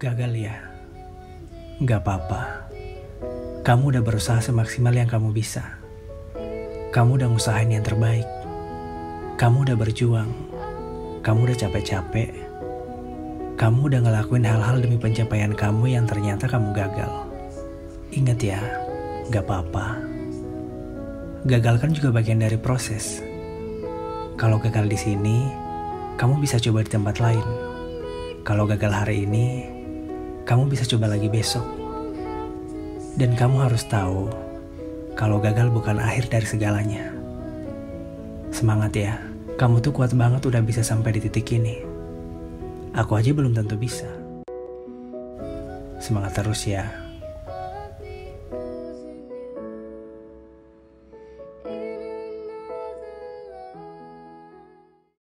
Gagal ya? Gak apa-apa. Kamu udah berusaha semaksimal yang kamu bisa. Kamu udah ngusahain yang terbaik. Kamu udah berjuang. Kamu udah capek-capek. Kamu udah ngelakuin hal-hal demi pencapaian kamu yang ternyata kamu gagal. Ingat ya, gak apa-apa. Gagal kan juga bagian dari proses. Kalau gagal di sini, kamu bisa coba di tempat lain. Kalau gagal hari ini, kamu bisa coba lagi besok. Dan kamu harus tahu, kalau gagal bukan akhir dari segalanya. Semangat ya, kamu tuh kuat banget udah bisa sampai di titik ini. Aku aja belum tentu bisa. Semangat terus ya.